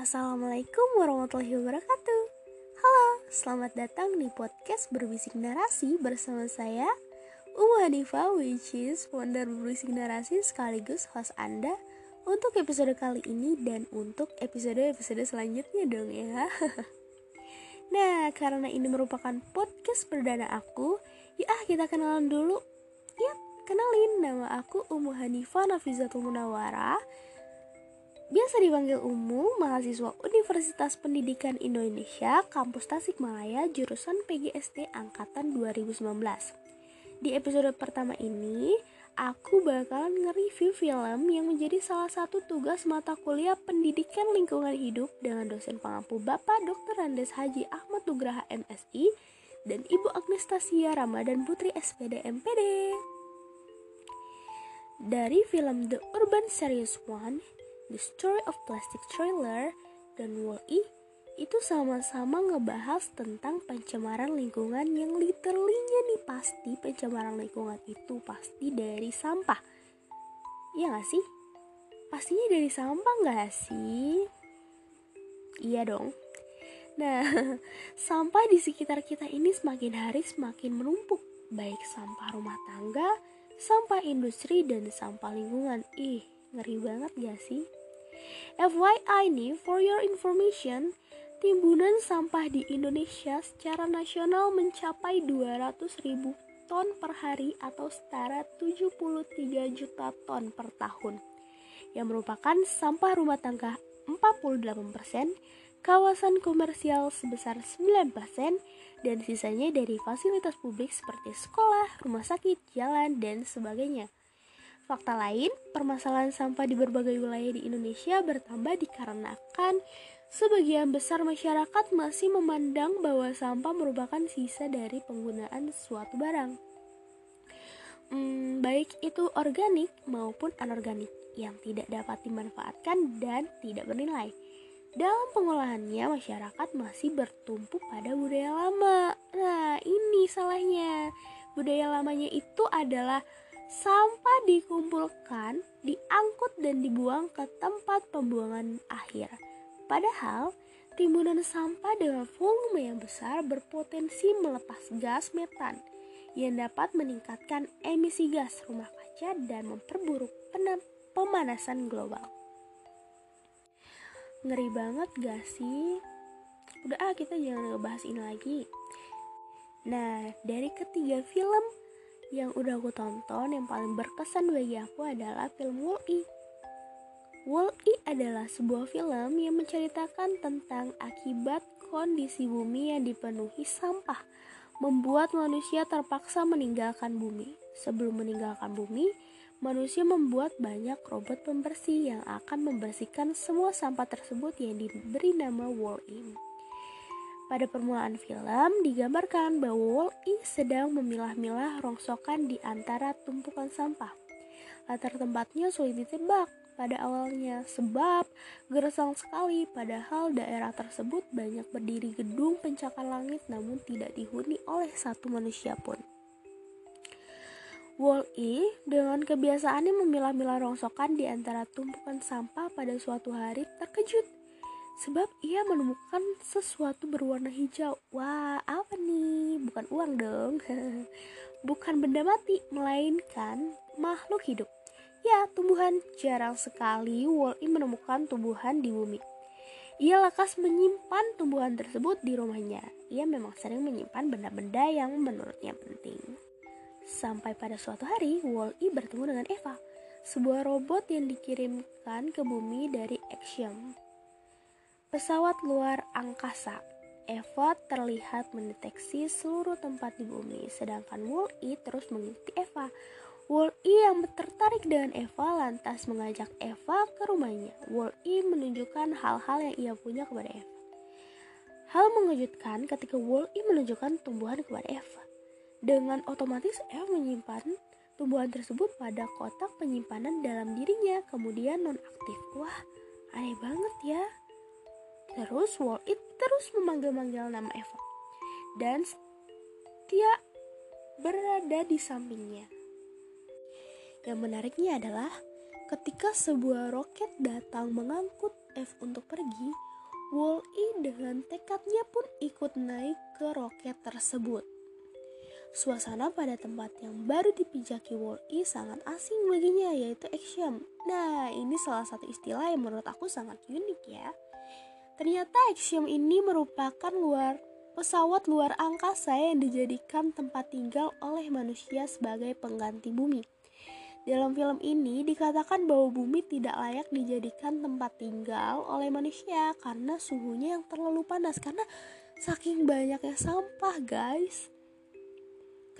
Assalamualaikum warahmatullahi wabarakatuh. Halo, selamat datang di podcast Berbisik Narasi bersama saya Umu Hanifa which is founder Berbisik Narasi sekaligus host Anda untuk episode kali ini dan untuk episode-episode selanjutnya dong ya. Nah, karena ini merupakan podcast perdana aku, ya kita kenalan dulu. Yap, kenalin nama aku Umu Hanifa Nafizatul Munawara Biasa dipanggil Umu, mahasiswa Universitas Pendidikan Indonesia, Kampus Tasikmalaya, jurusan PGSD Angkatan 2019. Di episode pertama ini, aku bakalan nge-review film yang menjadi salah satu tugas mata kuliah Pendidikan Lingkungan Hidup dengan dosen pengampu Bapak Dr. Andes Haji Ahmad Nugraha MSI dan Ibu Agnes Tasia Ramadan Putri SPD MPD. Dari film The Urban Series 1 The Story of Plastic Trailer dan Wall-E itu sama-sama ngebahas tentang pencemaran lingkungan yang literally-nya nih pasti pencemaran lingkungan itu pasti dari sampah. Iya gak sih? Pastinya dari sampah gak sih? Iya dong. Nah, sampah di sekitar kita ini semakin hari semakin menumpuk, baik sampah rumah tangga, sampah industri, dan sampah lingkungan. Ih, ngeri banget gak sih? FYI nih, for your information, timbunan sampah di Indonesia secara nasional mencapai 200 ribu ton per hari atau setara 73 juta ton per tahun yang merupakan sampah rumah tangga 48%, kawasan komersial sebesar 9%, dan sisanya dari fasilitas publik seperti sekolah, rumah sakit, jalan, dan sebagainya. Fakta lain, permasalahan sampah di berbagai wilayah di Indonesia bertambah dikarenakan sebagian besar masyarakat masih memandang bahwa sampah merupakan sisa dari penggunaan suatu barang. Hmm, baik itu organik maupun anorganik yang tidak dapat dimanfaatkan dan tidak bernilai. Dalam pengolahannya, masyarakat masih bertumpu pada budaya lama. Nah, ini salahnya. Budaya lamanya itu adalah Sampah dikumpulkan, diangkut dan dibuang ke tempat pembuangan akhir. Padahal, timbunan sampah dengan volume yang besar berpotensi melepas gas metan yang dapat meningkatkan emisi gas rumah kaca dan memperburuk pemanasan global. Ngeri banget gak sih? Udah ah kita jangan ngebahas ini lagi. Nah, dari ketiga film yang udah aku tonton yang paling berkesan bagi aku adalah film Wall-E. Wall-E adalah sebuah film yang menceritakan tentang akibat kondisi bumi yang dipenuhi sampah, membuat manusia terpaksa meninggalkan bumi. Sebelum meninggalkan bumi, manusia membuat banyak robot pembersih yang akan membersihkan semua sampah tersebut yang diberi nama Wall-E. Pada permulaan film, digambarkan bahwa Wall-E sedang memilah-milah rongsokan di antara tumpukan sampah. Latar tempatnya sulit ditebak pada awalnya sebab gersang sekali padahal daerah tersebut banyak berdiri gedung pencakar langit namun tidak dihuni oleh satu manusia pun. Wall-E dengan kebiasaannya memilah-milah rongsokan di antara tumpukan sampah pada suatu hari terkejut sebab ia menemukan sesuatu berwarna hijau. Wah, apa nih? Bukan uang dong. Bukan benda mati, melainkan makhluk hidup. Ya, tumbuhan jarang sekali Wall-E menemukan tumbuhan di bumi. Ia lekas menyimpan tumbuhan tersebut di rumahnya. Ia memang sering menyimpan benda-benda yang menurutnya penting. Sampai pada suatu hari, Wall-E bertemu dengan Eva, sebuah robot yang dikirimkan ke bumi dari Axiom. Pesawat luar angkasa Eva terlihat mendeteksi seluruh tempat di bumi, sedangkan Wall-E terus mengikuti Eva. Wall-E yang tertarik dengan Eva lantas mengajak Eva ke rumahnya. Wall-E menunjukkan hal-hal yang ia punya kepada Eva. Hal mengejutkan ketika Wall-E menunjukkan tumbuhan kepada Eva. Dengan otomatis Eva menyimpan tumbuhan tersebut pada kotak penyimpanan dalam dirinya, kemudian nonaktif. Wah, aneh banget ya. Terus Wall-E terus memanggil-manggil nama Eva. Dan dia berada di sampingnya. Yang menariknya adalah ketika sebuah roket datang mengangkut Eva untuk pergi, Wall-E dengan tekadnya pun ikut naik ke roket tersebut. Suasana pada tempat yang baru dipijaki Wall-E sangat asing baginya yaitu Axiom. Nah, ini salah satu istilah yang menurut aku sangat unik ya. Ternyata Axiom ini merupakan luar pesawat luar angkasa yang dijadikan tempat tinggal oleh manusia sebagai pengganti bumi. Dalam film ini dikatakan bahwa bumi tidak layak dijadikan tempat tinggal oleh manusia karena suhunya yang terlalu panas karena saking banyaknya sampah, guys.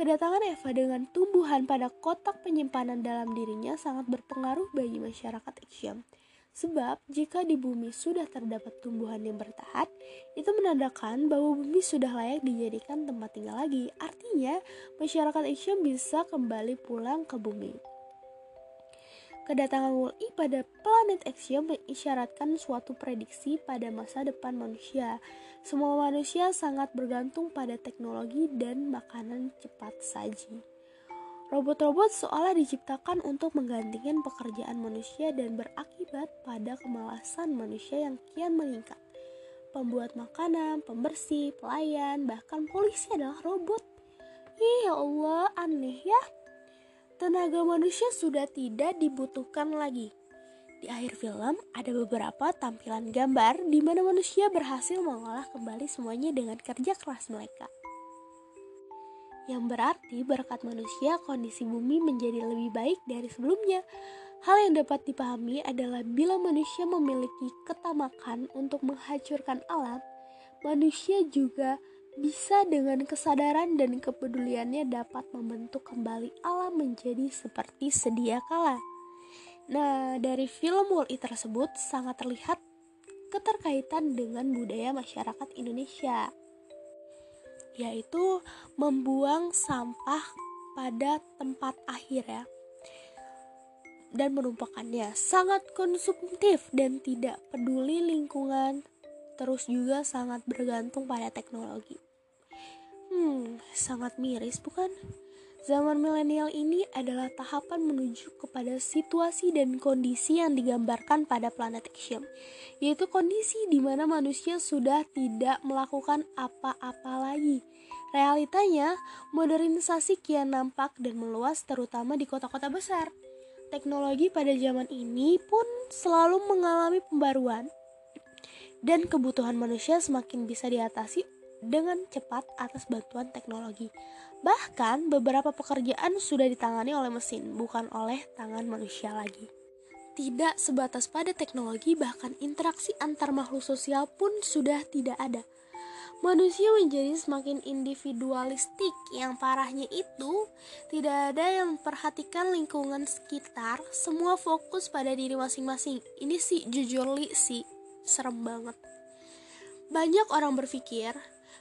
Kedatangan Eva dengan tumbuhan pada kotak penyimpanan dalam dirinya sangat berpengaruh bagi masyarakat Axiom. Sebab jika di bumi sudah terdapat tumbuhan yang bertahan, itu menandakan bahwa bumi sudah layak dijadikan tempat tinggal lagi. Artinya, masyarakat Asia bisa kembali pulang ke bumi. Kedatangan Wall-E pada planet Axiom mengisyaratkan suatu prediksi pada masa depan manusia. Semua manusia sangat bergantung pada teknologi dan makanan cepat saji. Robot-robot seolah diciptakan untuk menggantikan pekerjaan manusia dan berakibat pada kemalasan manusia yang kian meningkat. Pembuat makanan, pembersih, pelayan, bahkan polisi adalah robot. Ya Allah, aneh ya tenaga manusia sudah tidak dibutuhkan lagi. Di akhir film, ada beberapa tampilan gambar di mana manusia berhasil mengolah kembali semuanya dengan kerja keras mereka. Yang berarti berkat manusia kondisi bumi menjadi lebih baik dari sebelumnya. Hal yang dapat dipahami adalah bila manusia memiliki ketamakan untuk menghancurkan alam, manusia juga bisa dengan kesadaran dan kepeduliannya dapat membentuk kembali alam menjadi seperti sedia kala. Nah, dari film Wall-E tersebut sangat terlihat keterkaitan dengan budaya masyarakat Indonesia, yaitu membuang sampah pada tempat akhir ya dan merupakannya sangat konsumtif dan tidak peduli lingkungan terus juga sangat bergantung pada teknologi. Hmm, sangat miris bukan? Zaman milenial ini adalah tahapan menuju kepada situasi dan kondisi yang digambarkan pada planet Axiom, yaitu kondisi di mana manusia sudah tidak melakukan apa-apa lagi. Realitanya, modernisasi kian nampak dan meluas terutama di kota-kota besar. Teknologi pada zaman ini pun selalu mengalami pembaruan, dan kebutuhan manusia semakin bisa diatasi dengan cepat atas bantuan teknologi. Bahkan beberapa pekerjaan sudah ditangani oleh mesin, bukan oleh tangan manusia lagi. Tidak sebatas pada teknologi, bahkan interaksi antar makhluk sosial pun sudah tidak ada. Manusia menjadi semakin individualistik. Yang parahnya itu, tidak ada yang memperhatikan lingkungan sekitar. Semua fokus pada diri masing-masing. Ini sih jujur li sih serem banget. Banyak orang berpikir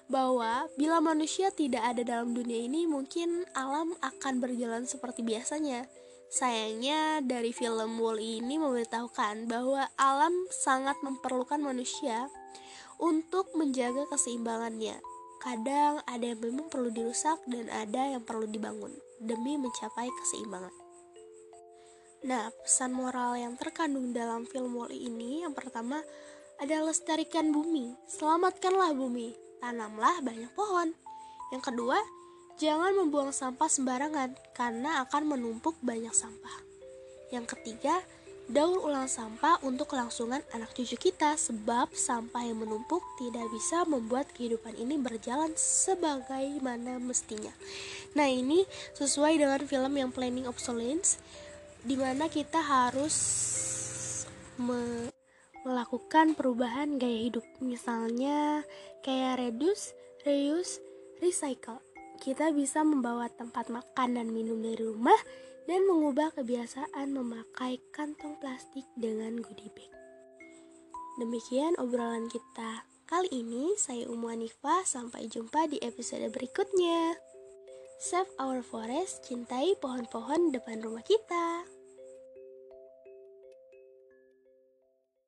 bahwa bila manusia tidak ada dalam dunia ini, mungkin alam akan berjalan seperti biasanya. Sayangnya, dari film Wall ini memberitahukan bahwa alam sangat memerlukan manusia untuk menjaga keseimbangannya. Kadang ada yang memang perlu dirusak dan ada yang perlu dibangun demi mencapai keseimbangan. Nah, pesan moral yang terkandung dalam film Wall ini yang pertama adalah lestarikan bumi, selamatkanlah bumi, tanamlah banyak pohon. Yang kedua, jangan membuang sampah sembarangan karena akan menumpuk banyak sampah. Yang ketiga, daur ulang sampah untuk kelangsungan anak cucu kita sebab sampah yang menumpuk tidak bisa membuat kehidupan ini berjalan sebagaimana mestinya. Nah, ini sesuai dengan film yang Planning Obsolescence di mana kita harus me melakukan perubahan gaya hidup. Misalnya kayak reduce, reuse, recycle. Kita bisa membawa tempat makan dan minum dari rumah dan mengubah kebiasaan memakai kantong plastik dengan goodie bag. Demikian obrolan kita kali ini. Saya Umu Anifa, sampai jumpa di episode berikutnya. Save our forest, cintai pohon-pohon depan rumah kita.